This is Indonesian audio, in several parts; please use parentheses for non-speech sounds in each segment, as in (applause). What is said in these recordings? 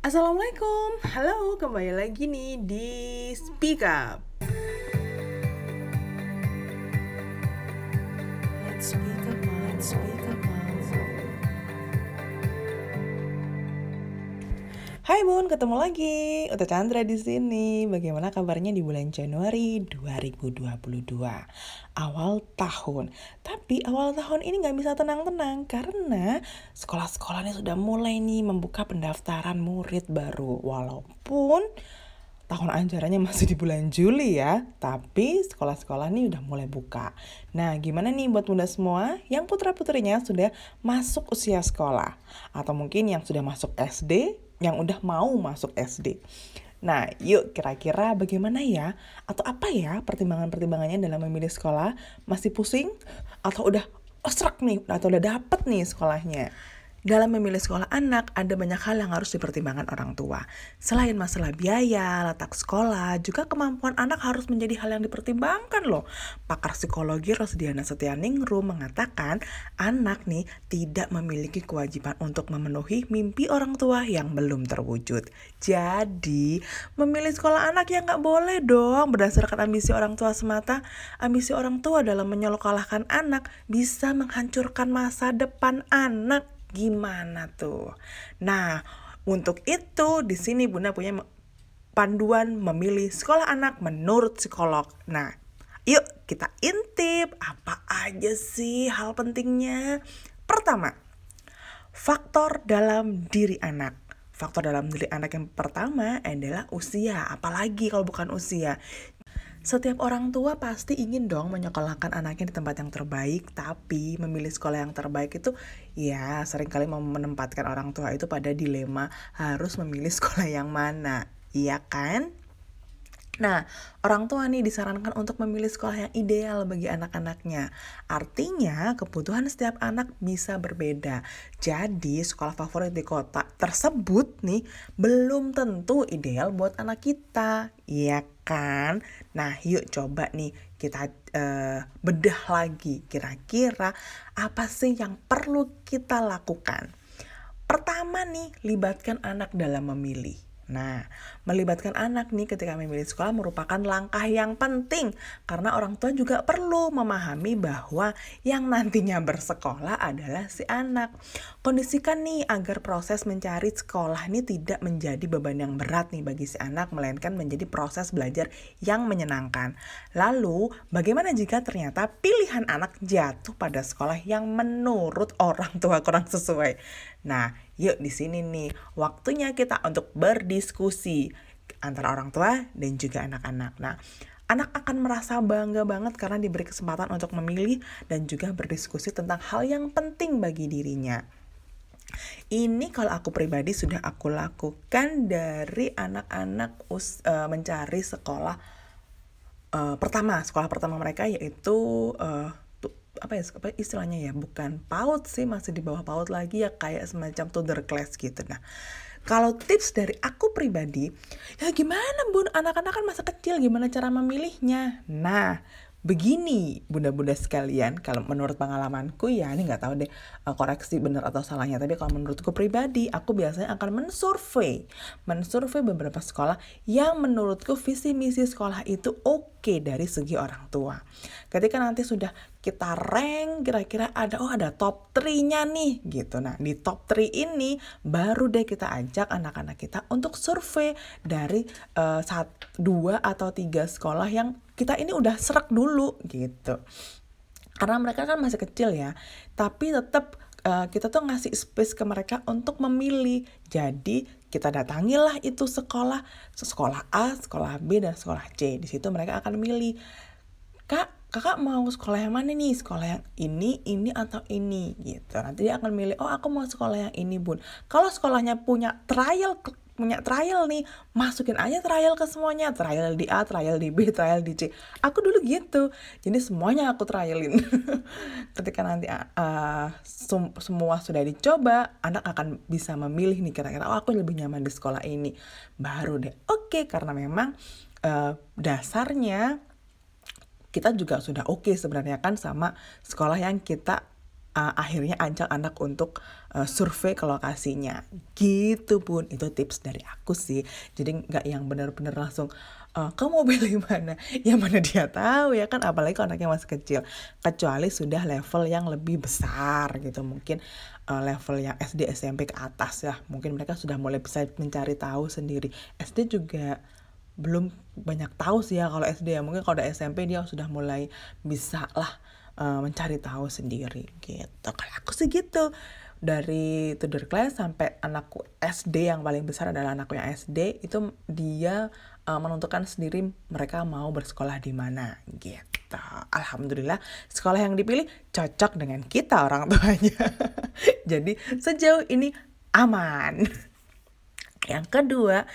Assalamualaikum, halo kembali lagi nih di Speak Up. Let's speak up, let's speak up. Hai Bun, ketemu lagi. Uta Chandra di sini. Bagaimana kabarnya di bulan Januari 2022? Awal tahun. Tapi awal tahun ini nggak bisa tenang-tenang karena sekolah-sekolah ini sudah mulai nih membuka pendaftaran murid baru. Walaupun tahun ajarannya masih di bulan Juli ya, tapi sekolah-sekolah ini udah mulai buka. Nah, gimana nih buat bunda semua yang putra-putrinya sudah masuk usia sekolah? Atau mungkin yang sudah masuk SD, yang udah mau masuk SD. Nah, yuk kira-kira bagaimana ya? Atau apa ya pertimbangan-pertimbangannya dalam memilih sekolah? Masih pusing? Atau udah osrak nih? Atau udah dapet nih sekolahnya? Dalam memilih sekolah anak, ada banyak hal yang harus dipertimbangkan orang tua. Selain masalah biaya, letak sekolah, juga kemampuan anak harus menjadi hal yang dipertimbangkan loh. Pakar psikologi Rosdiana Setianingrum mengatakan, anak nih tidak memiliki kewajiban untuk memenuhi mimpi orang tua yang belum terwujud. Jadi, memilih sekolah anak yang nggak boleh dong berdasarkan ambisi orang tua semata. Ambisi orang tua dalam menyolokalahkan anak bisa menghancurkan masa depan anak Gimana tuh? Nah, untuk itu di sini Bunda punya panduan memilih sekolah anak menurut psikolog. Nah, yuk kita intip apa aja sih hal pentingnya. Pertama, faktor dalam diri anak. Faktor dalam diri anak yang pertama adalah usia, apalagi kalau bukan usia. Setiap orang tua pasti ingin dong menyekolahkan anaknya di tempat yang terbaik, tapi memilih sekolah yang terbaik itu ya sering kali menempatkan orang tua itu pada dilema harus memilih (laughs) sekolah yang mana, iya kan? Nah, orang tua nih disarankan untuk memilih sekolah yang ideal bagi anak-anaknya. Artinya, kebutuhan setiap anak bisa berbeda. Jadi, sekolah favorit di kota tersebut nih belum tentu ideal buat anak kita. Iya kan? Nah, yuk coba nih kita uh, bedah lagi. Kira-kira apa sih yang perlu kita lakukan? Pertama nih, libatkan anak dalam memilih. Nah, melibatkan anak nih ketika memilih sekolah merupakan langkah yang penting karena orang tua juga perlu memahami bahwa yang nantinya bersekolah adalah si anak. Kondisikan nih agar proses mencari sekolah ini tidak menjadi beban yang berat nih bagi si anak melainkan menjadi proses belajar yang menyenangkan. Lalu, bagaimana jika ternyata pilihan anak jatuh pada sekolah yang menurut orang tua kurang sesuai? Nah, yuk di sini nih waktunya kita untuk berdiskusi antara orang tua dan juga anak-anak. Nah, anak akan merasa bangga banget karena diberi kesempatan untuk memilih dan juga berdiskusi tentang hal yang penting bagi dirinya. Ini kalau aku pribadi sudah aku lakukan dari anak-anak us uh, mencari sekolah uh, pertama, sekolah pertama mereka yaitu uh, apa ya apa istilahnya ya bukan PAUD sih masih di bawah PAUD lagi ya kayak semacam toddler class gitu. Nah kalau tips dari aku pribadi ya gimana bun? Anak-anak kan masa kecil gimana cara memilihnya? Nah begini bunda-bunda sekalian kalau menurut pengalamanku ya ini nggak tahu deh uh, koreksi benar atau salahnya tapi kalau menurutku pribadi aku biasanya akan mensurvey mensurvey beberapa sekolah yang menurutku visi misi sekolah itu oke okay dari segi orang tua. Ketika nanti sudah kita rank kira-kira ada oh ada top 3-nya nih gitu. Nah di top 3 ini baru deh kita ajak anak-anak kita untuk survei dari uh, saat dua atau tiga sekolah yang kita ini udah serak dulu gitu. Karena mereka kan masih kecil ya tapi tetap uh, kita tuh ngasih space ke mereka untuk memilih. Jadi kita datangilah itu sekolah sekolah A sekolah B dan sekolah C. Di situ mereka akan milih kak kakak mau sekolah yang mana nih? Sekolah yang ini ini atau ini? Gitu. Nanti dia akan milih oh aku mau sekolah yang ini bun. Kalau sekolahnya punya trial punya trial nih. Masukin aja trial ke semuanya. Trial di A trial di B trial di C. Aku dulu gitu. Jadi semuanya aku trialin. (laughs) Ketika nanti uh, sem semua sudah dicoba anak akan bisa memilih nih kira-kira oh aku lebih nyaman di sekolah ini. Baru deh. Oke okay, karena memang uh, dasarnya kita juga sudah oke okay sebenarnya kan sama sekolah yang kita uh, akhirnya ajak anak untuk uh, survei ke lokasinya. Gitu pun itu tips dari aku sih. Jadi nggak yang benar-benar langsung uh, kamu mau pilih mana? (laughs) Yang mana dia tahu ya kan? Apalagi kalau anaknya masih kecil. Kecuali sudah level yang lebih besar gitu. Mungkin uh, level yang SD SMP ke atas ya. Mungkin mereka sudah mulai bisa mencari tahu sendiri. SD juga belum banyak tahu sih ya kalau SD ya. Mungkin kalau udah SMP dia sudah mulai bisa lah uh, mencari tahu sendiri gitu kalau aku sih gitu dari tudor class sampai anakku SD yang paling besar adalah anakku yang SD itu dia uh, menentukan sendiri mereka mau bersekolah di mana gitu. Alhamdulillah sekolah yang dipilih cocok dengan kita orang tuanya. (laughs) Jadi sejauh ini aman. Yang kedua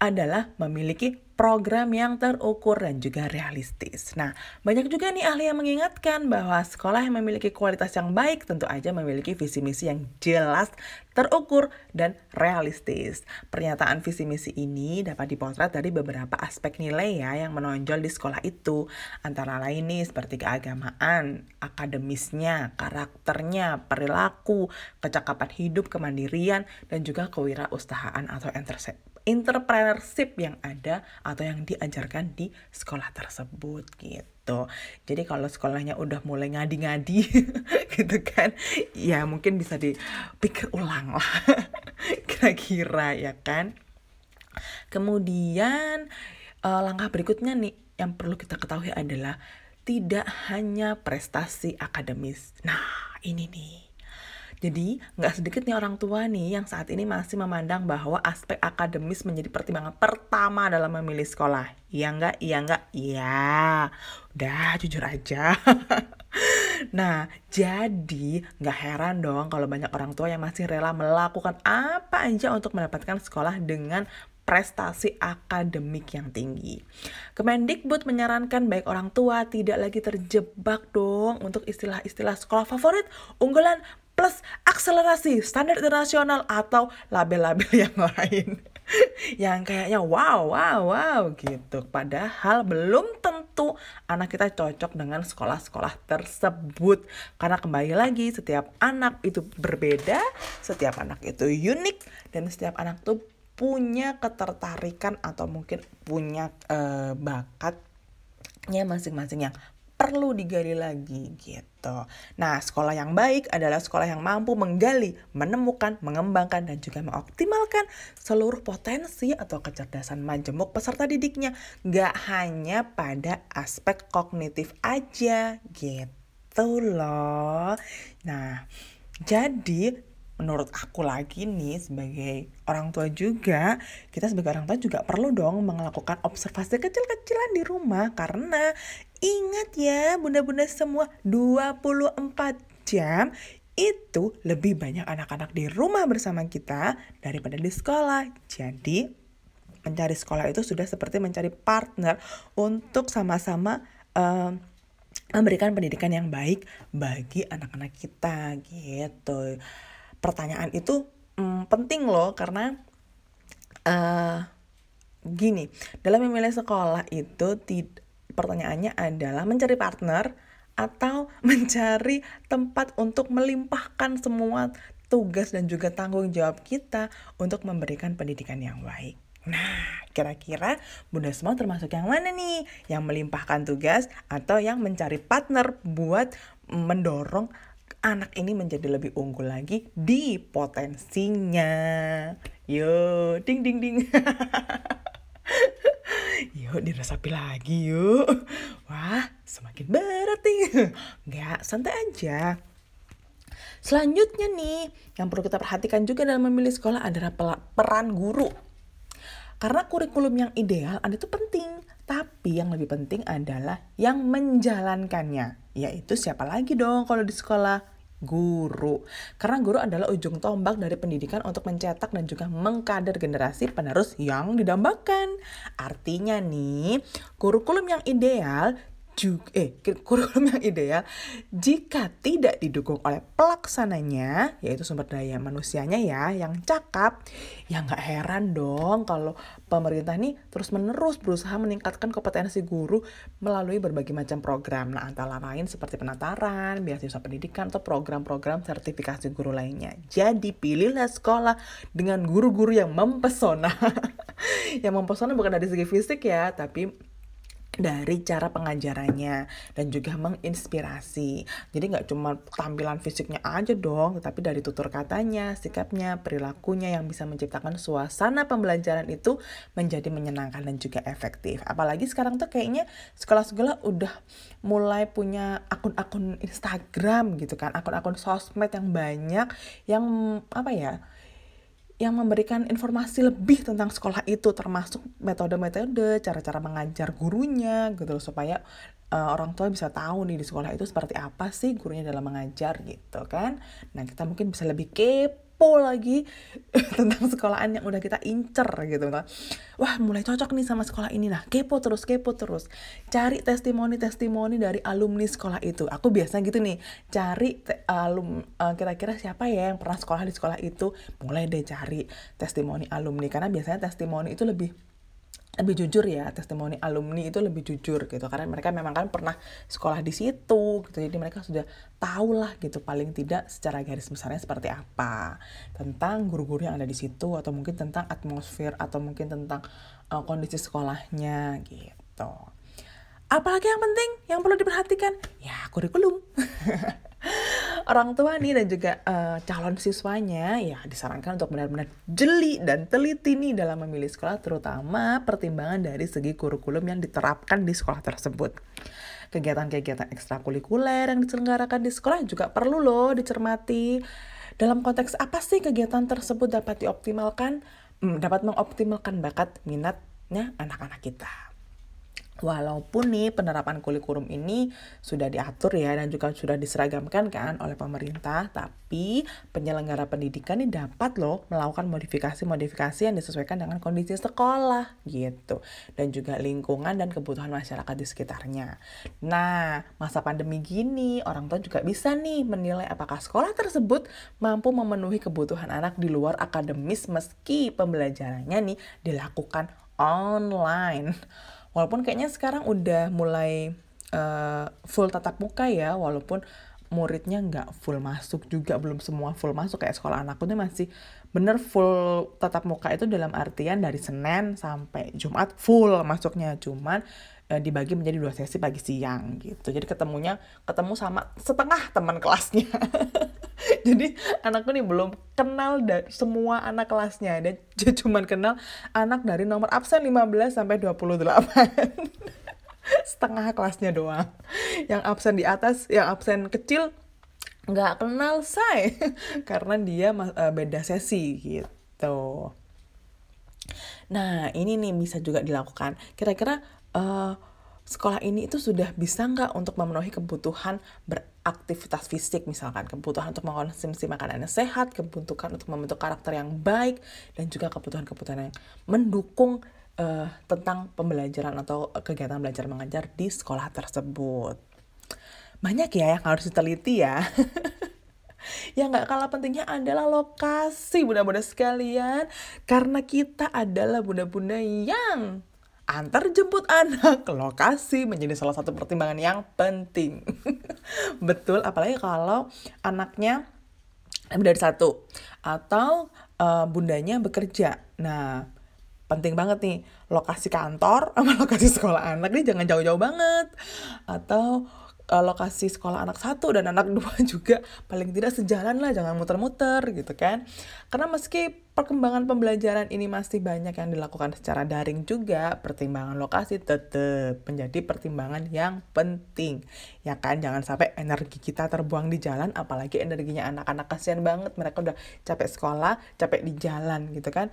adalah memiliki program yang terukur dan juga realistis. Nah, banyak juga nih ahli yang mengingatkan bahwa sekolah yang memiliki kualitas yang baik tentu aja memiliki visi misi yang jelas, terukur, dan realistis. Pernyataan visi misi ini dapat dipotret dari beberapa aspek nilai ya yang menonjol di sekolah itu. Antara lain nih seperti keagamaan, akademisnya, karakternya, perilaku, kecakapan hidup, kemandirian, dan juga kewirausahaan atau entrepreneurship yang ada atau yang diajarkan di sekolah tersebut gitu. Jadi kalau sekolahnya udah mulai ngadi-ngadi (laughs) gitu kan, ya mungkin bisa dipikir ulang lah (laughs) kira-kira ya kan. Kemudian uh, langkah berikutnya nih yang perlu kita ketahui adalah tidak hanya prestasi akademis. Nah, ini nih jadi nggak sedikit nih orang tua nih yang saat ini masih memandang bahwa aspek akademis menjadi pertimbangan pertama dalam memilih sekolah. Iya nggak? Iya nggak? Iya. Udah jujur aja. (laughs) nah, jadi nggak heran dong kalau banyak orang tua yang masih rela melakukan apa aja untuk mendapatkan sekolah dengan prestasi akademik yang tinggi. Kemendikbud menyarankan baik orang tua tidak lagi terjebak dong untuk istilah-istilah sekolah favorit, unggulan, plus akselerasi standar internasional atau label-label yang (laughs) lain. Yang kayaknya wow wow wow gitu. Padahal belum tentu anak kita cocok dengan sekolah-sekolah tersebut. Karena kembali lagi setiap anak itu berbeda setiap anak itu unik dan setiap anak tuh punya ketertarikan atau mungkin punya uh, bakatnya masing-masing yang perlu digali lagi gitu. Nah, sekolah yang baik adalah sekolah yang mampu menggali, menemukan, mengembangkan, dan juga mengoptimalkan seluruh potensi atau kecerdasan majemuk peserta didiknya. Gak hanya pada aspek kognitif aja gitu loh. Nah, jadi menurut aku lagi nih sebagai orang tua juga, kita sebagai orang tua juga perlu dong melakukan observasi kecil-kecilan di rumah karena ingat ya bunda-bunda semua 24 jam itu lebih banyak anak-anak di rumah bersama kita daripada di sekolah. Jadi mencari sekolah itu sudah seperti mencari partner untuk sama-sama uh, memberikan pendidikan yang baik bagi anak-anak kita gitu pertanyaan itu hmm, penting loh karena uh, gini dalam memilih sekolah itu pertanyaannya adalah mencari partner atau (laughs) mencari tempat untuk melimpahkan semua tugas dan juga tanggung jawab kita untuk memberikan pendidikan yang baik. Nah, kira-kira Bunda semua termasuk yang mana nih? Yang melimpahkan tugas atau yang mencari partner buat mendorong anak ini menjadi lebih unggul lagi di potensinya. Yo, ding ding ding. (laughs) yuk diresapi lagi yuk. (laughs) Wah, semakin berat nih. (laughs) Enggak, santai aja. Selanjutnya nih, yang perlu kita perhatikan juga dalam memilih sekolah adalah peran guru. Karena kurikulum yang ideal ada itu penting, tapi yang lebih penting adalah yang menjalankannya, yaitu siapa lagi dong kalau di sekolah? Guru. Karena guru adalah ujung tombak dari pendidikan untuk mencetak dan juga mengkader generasi penerus yang didambakan. Artinya nih, kurikulum yang ideal juga eh kurikulum yang ideal jika tidak didukung oleh pelaksananya yaitu sumber daya manusianya ya yang cakap ya nggak heran dong kalau pemerintah ini terus menerus berusaha meningkatkan kompetensi guru melalui berbagai macam program. Nah antara lain seperti penataran beasiswa pendidikan atau program-program sertifikasi guru lainnya. Jadi pilihlah sekolah dengan guru-guru yang mempesona. (laughs) Yang mempesona bukan dari segi fisik ya tapi dari cara pengajarannya dan juga menginspirasi. Jadi nggak cuma tampilan fisiknya aja dong, tetapi dari tutur katanya, sikapnya, perilakunya yang bisa menciptakan suasana pembelajaran itu menjadi menyenangkan dan juga efektif. Apalagi sekarang tuh kayaknya sekolah-sekolah udah mulai punya akun-akun Instagram gitu kan, akun-akun sosmed yang banyak yang apa ya? Yang memberikan informasi lebih tentang sekolah itu termasuk metode-metode cara-cara mengajar gurunya gitu loh supaya uh, orang tua bisa tahu nih di sekolah itu seperti apa sih gurunya dalam mengajar gitu kan. Nah kita mungkin bisa lebih kepo kepo lagi (laughs) tentang sekolahan yang udah kita incer gitu kan. Wah mulai cocok nih sama sekolah ini nah kepo terus kepo terus cari testimoni-testimoni dari alumni sekolah itu. Aku biasa gitu nih cari alum uh, kira-kira siapa ya yang pernah sekolah di sekolah itu mulai deh cari testimoni alumni karena biasanya testimoni itu lebih lebih jujur ya testimoni alumni itu lebih jujur gitu. Karena mereka memang kan pernah sekolah di situ gitu. Jadi mereka sudah tahu lah gitu paling tidak secara garis besarnya seperti apa. Tentang guru-guru yang ada di situ atau mungkin tentang atmosfer atau mungkin tentang uh, kondisi sekolahnya gitu. Apalagi yang penting yang perlu diperhatikan? Ya kurikulum (laughs) orang tua nih dan juga uh, calon siswanya ya disarankan untuk benar-benar jeli dan teliti nih dalam memilih sekolah terutama pertimbangan dari segi kurikulum yang diterapkan di sekolah tersebut. Kegiatan-kegiatan ekstrakurikuler yang diselenggarakan di sekolah juga perlu loh dicermati. Dalam konteks apa sih kegiatan tersebut dapat dioptimalkan? Hmm, dapat mengoptimalkan bakat minatnya anak-anak kita. Walaupun nih penerapan kurikulum ini sudah diatur ya dan juga sudah diseragamkan kan oleh pemerintah, tapi penyelenggara pendidikan ini dapat loh melakukan modifikasi-modifikasi yang disesuaikan dengan kondisi sekolah gitu dan juga lingkungan dan kebutuhan masyarakat di sekitarnya. Nah, masa pandemi gini orang tua juga bisa nih menilai apakah sekolah tersebut mampu memenuhi kebutuhan anak di luar akademis meski pembelajarannya nih dilakukan online walaupun kayaknya sekarang udah mulai uh, full tatap muka ya walaupun muridnya nggak full masuk juga belum semua full masuk. Kayak sekolah anakku tuh masih bener full tatap muka itu dalam artian dari Senin sampai Jumat full masuknya. Cuman e, dibagi menjadi dua sesi pagi siang gitu. Jadi ketemunya ketemu sama setengah teman kelasnya (laughs) (laughs) jadi anakku nih belum kenal dari semua anak kelasnya. Dan cuma kenal anak dari nomor absen 15 sampai 28 (laughs) setengah kelasnya doang. Yang absen di atas yang absen kecil nggak kenal saya (laughs) karena dia uh, beda sesi gitu. Nah ini nih bisa juga dilakukan. Kira-kira uh, sekolah ini itu sudah bisa nggak untuk memenuhi kebutuhan beraktivitas fisik misalkan. Kebutuhan untuk mengkonsumsi makanan yang sehat kebutuhan untuk membentuk karakter yang baik dan juga kebutuhan-kebutuhan yang mendukung uh, tentang pembelajaran atau kegiatan belajar mengajar di sekolah tersebut. Banyak ya yang harus diteliti ya. (laughs) Yang nggak kalah pentingnya adalah lokasi bunda-bunda sekalian. Karena kita adalah bunda-bunda yang antar jemput anak ke (laughs) lokasi menjadi salah satu pertimbangan yang penting. (laughs) Betul, apalagi kalau anaknya lebih dari satu atau uh, bundanya bekerja. Nah, penting banget nih lokasi kantor sama (laughs) lokasi sekolah anak ini jangan jauh-jauh banget. Atau uh, lokasi sekolah anak satu dan anak (laughs) dua juga paling tidak sejalan lah jangan muter-muter gitu kan. Karena meski perkembangan pembelajaran ini masih banyak yang dilakukan secara daring juga pertimbangan lokasi tetap menjadi pertimbangan yang penting. Ya kan jangan sampai energi kita terbuang di jalan apalagi energinya anak-anak kasihan banget mereka udah capek sekolah capek di jalan gitu kan.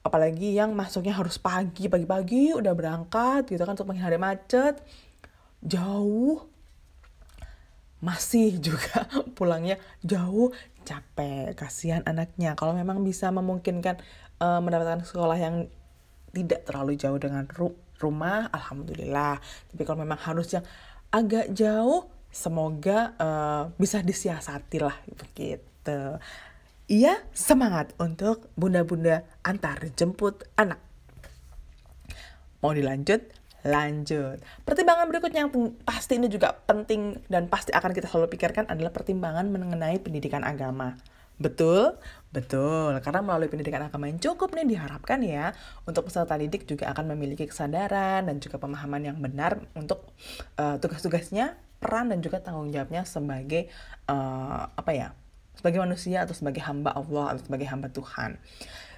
Apalagi yang masuknya harus pagi pagi-pagi udah berangkat gitu kan untuk menghindari macet. Jauh masih (laughs) juga pulangnya jauh capek kasihan anaknya kalau memang bisa memungkinkan uh, mendapatkan sekolah yang tidak terlalu jauh dengan ru rumah alhamdulillah tapi kalau memang harus yang agak jauh semoga uh, bisa disiasati lah begitu Iya, semangat untuk bunda-bunda antar jemput anak. Mau dilanjut? Lanjut. Pertimbangan berikutnya yang pasti ini juga penting dan pasti akan kita selalu pikirkan adalah pertimbangan mengenai pendidikan agama. Betul? Betul, karena melalui pendidikan agama yang cukup nih diharapkan ya untuk peserta didik juga akan memiliki kesadaran dan juga pemahaman yang benar untuk uh, tugas-tugasnya, peran dan juga tanggung jawabnya sebagai uh, apa ya? sebagai manusia atau sebagai hamba Allah atau sebagai hamba Tuhan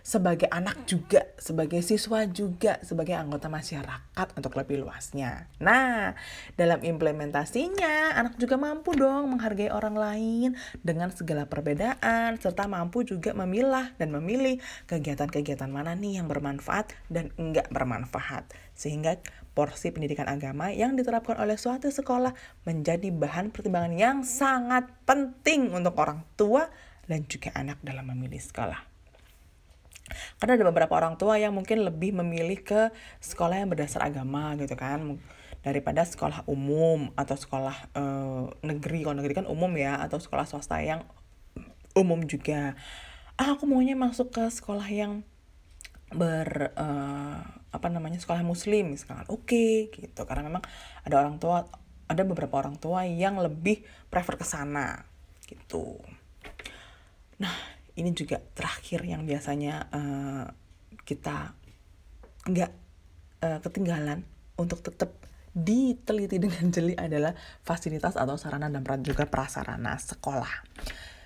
sebagai anak juga, sebagai siswa juga, sebagai anggota masyarakat untuk lebih luasnya. Nah, dalam implementasinya, anak juga mampu dong menghargai orang lain dengan segala perbedaan, serta mampu juga memilah dan memilih kegiatan-kegiatan mana nih yang bermanfaat dan enggak bermanfaat. Sehingga porsi pendidikan agama yang diterapkan oleh suatu sekolah menjadi bahan pertimbangan yang sangat penting untuk orang tua dan juga anak dalam memilih sekolah. Karena ada beberapa orang tua yang mungkin lebih memilih ke sekolah yang berdasar agama gitu kan. Daripada sekolah umum atau sekolah uh, negeri. Kalau negeri kan umum ya atau sekolah swasta yang umum juga. Ah aku maunya masuk ke sekolah yang ber uh, apa namanya sekolah muslim misalkan. Oke okay, gitu. Karena memang ada orang tua ada beberapa orang tua yang lebih prefer ke sana gitu. Nah ini juga terakhir yang biasanya uh, kita nggak uh, ketinggalan untuk tetap diteliti dengan (laughs) jeli adalah fasilitas atau sarana dan juga prasarana sekolah.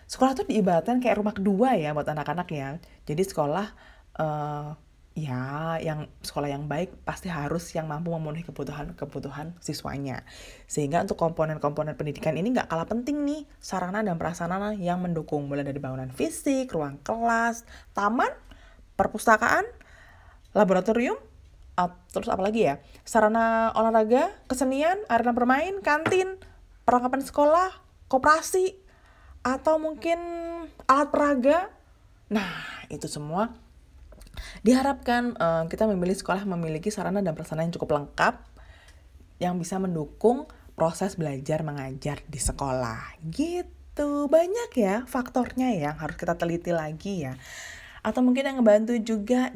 Sekolah tuh diibaratkan kayak rumah kedua ya buat anak-anak ya. Jadi sekolah uh, ya yang sekolah yang baik pasti harus yang mampu memenuhi kebutuhan-kebutuhan siswanya. Sehingga untuk komponen-komponen pendidikan ini nggak kalah penting nih sarana dan prasarana yang mendukung mulai dari bangunan fisik, ruang kelas, taman, perpustakaan, laboratorium, terus apa lagi ya? Sarana olahraga, kesenian, arena bermain, kantin, perlengkapan sekolah, koperasi, atau mungkin alat peraga. Nah, itu semua Diharapkan uh, kita memilih sekolah memiliki sarana dan prasarana yang cukup lengkap yang bisa mendukung proses belajar mengajar di sekolah. Gitu. Banyak ya faktornya yang harus kita teliti lagi ya. Atau mungkin yang ngebantu juga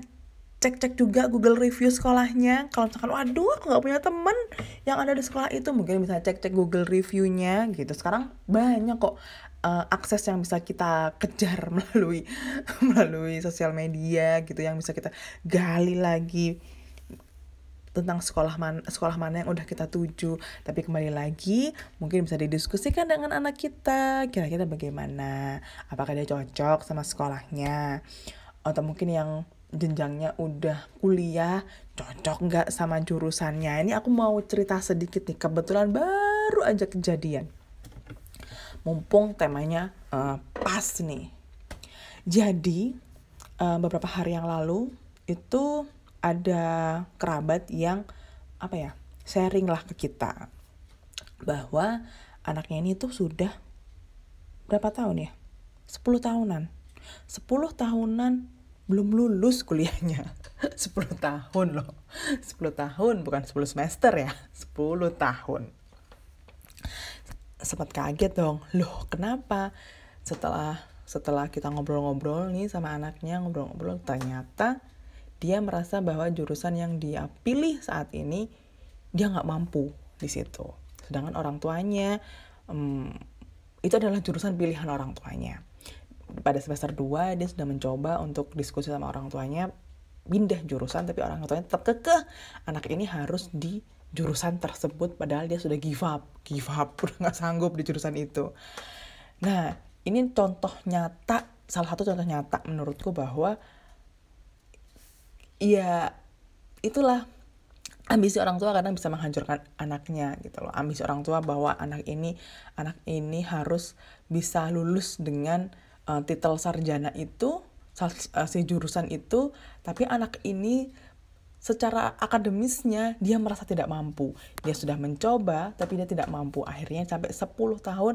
cek-cek juga Google review sekolahnya. Kalau misalkan waduh aku nggak punya temen yang ada di sekolah itu mungkin bisa cek-cek Google reviewnya gitu. Sekarang banyak kok uh, akses yang bisa kita kejar (laughs) melalui melalui sosial media gitu yang bisa kita gali lagi tentang sekolah mana sekolah mana yang udah kita tuju. Tapi kembali lagi mungkin bisa didiskusikan dengan anak kita kira-kira bagaimana? Apakah dia cocok sama sekolahnya? Atau mungkin yang jenjangnya udah kuliah cocok nggak sama jurusannya? Ini aku mau cerita sedikit nih kebetulan baru aja kejadian. Mumpung temanya uh, pas nih. Jadi uh, beberapa hari yang lalu itu ada kerabat yang apa ya sharing lah ke kita bahwa anaknya ini tuh sudah berapa tahun ya? 10 tahunan. 10 tahunan belum lulus kuliahnya. (laughs) 10 tahun loh. 10 tahun bukan 10 semester ya. 10 tahun. Sempat kaget dong. Loh kenapa? Setelah setelah kita ngobrol-ngobrol nih sama anaknya ngobrol-ngobrol ternyata dia merasa bahwa jurusan yang dia pilih saat ini dia nggak mampu di situ. Sedangkan orang tuanya um, itu adalah jurusan pilihan orang tuanya pada semester 2 dia sudah mencoba untuk diskusi sama orang tuanya pindah jurusan tapi orang tuanya tetap kekeh. Anak ini harus di jurusan tersebut padahal dia sudah give up give up (laughs) udah nggak sanggup di jurusan itu. Nah ini contoh nyata salah satu contoh nyata menurutku bahwa ya itulah ambisi orang tua kadang bisa menghancurkan anaknya gitu loh. Ambisi orang tua bahwa anak ini anak ini harus bisa lulus dengan uh, titel sarjana itu uh, si jurusan itu tapi anak ini secara akademisnya dia merasa tidak mampu. Dia sudah mencoba tapi dia tidak mampu. Akhirnya sampai 10 tahun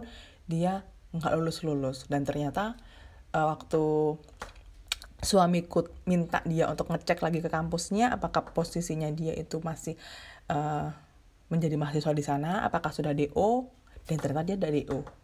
dia nggak lulus lulus dan ternyata uh, waktu suamiku minta dia untuk ngecek lagi ke kampusnya apakah posisinya dia itu masih uh, menjadi mahasiswa di sana, apakah sudah DO, dan ternyata dia dari DO.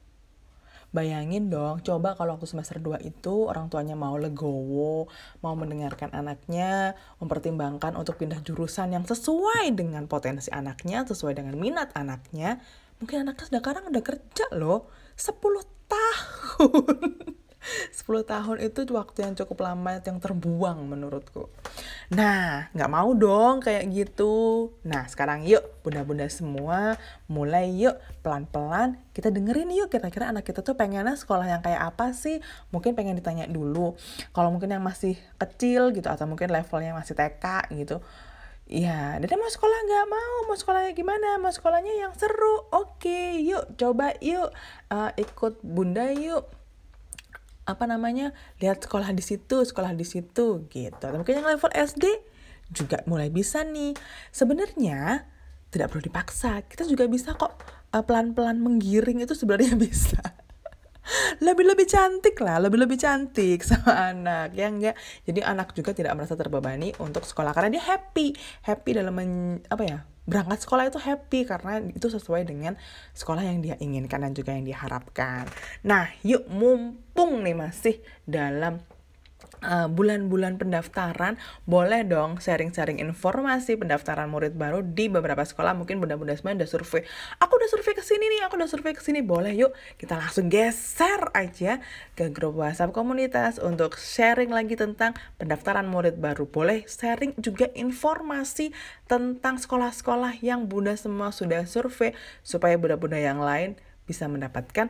Bayangin dong, coba kalau waktu semester 2 itu orang tuanya mau legowo, mau mendengarkan anaknya, mempertimbangkan untuk pindah jurusan yang sesuai dengan potensi anaknya, sesuai dengan minat anaknya. Mungkin anaknya sekarang udah kerja loh, 10 tahun. (laughs) 10 tahun itu waktu yang cukup lama yang terbuang menurutku. Nah, nggak mau dong kayak gitu. Nah, sekarang yuk bunda-bunda semua mulai yuk pelan-pelan kita dengerin yuk kira-kira anak kita tuh pengennya sekolah yang kayak apa sih? Mungkin pengen ditanya dulu. Kalau mungkin yang masih kecil gitu atau mungkin levelnya masih TK gitu. Ya, Dede mau sekolah nggak mau, mau sekolahnya gimana, mau sekolahnya yang seru, oke, yuk coba yuk uh, ikut bunda yuk apa namanya lihat sekolah di situ sekolah di situ gitu mungkin yang level SD juga mulai bisa nih sebenarnya tidak perlu dipaksa kita juga bisa kok uh, pelan-pelan menggiring itu sebenarnya (laughs) bisa lebih-lebih cantik lah, lebih-lebih cantik sama anak, ya enggak? Jadi anak juga tidak merasa terbebani untuk sekolah karena dia happy, happy dalam men, apa ya? Berangkat sekolah itu happy karena itu sesuai dengan sekolah yang dia inginkan dan juga yang diharapkan. Nah, yuk mumpung nih masih dalam bulan-bulan uh, pendaftaran boleh dong sharing-sharing informasi pendaftaran murid baru di beberapa sekolah. Mungkin bunda-bunda semua udah survei. Aku udah survei ke sini nih aku udah survei ke sini. Boleh yuk. Kita langsung geser aja ke grup WhatsApp komunitas untuk sharing lagi tentang pendaftaran murid baru. Boleh sharing juga informasi tentang sekolah-sekolah yang bunda semua sudah survei supaya bunda-bunda yang lain bisa mendapatkan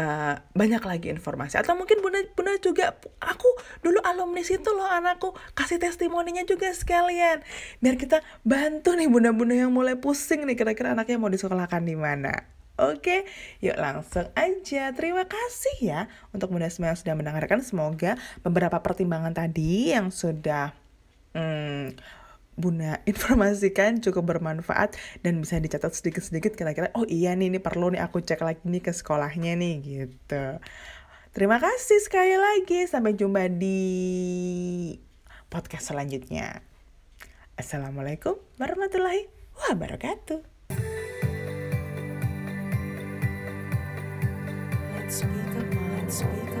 uh, banyak lagi informasi atau mungkin bunda bunda juga aku dulu alumni situ loh anakku kasih testimoninya juga sekalian biar kita bantu nih bunda-bunda yang mulai pusing nih kira-kira anaknya mau disekolahkan di mana Oke, yuk langsung aja. Terima kasih ya untuk bunda semua yang sudah mendengarkan. Semoga beberapa pertimbangan tadi yang sudah hmm, Bunda (laughs) informasikan cukup bermanfaat dan bisa dicatat sedikit-sedikit kira-kira oh iya nih ini perlu nih aku cek lagi nih ke sekolahnya nih gitu. Terima kasih sekali lagi sampai jumpa di podcast selanjutnya. Assalamualaikum warahmatullahi wabarakatuh. Let's speak up, let's speak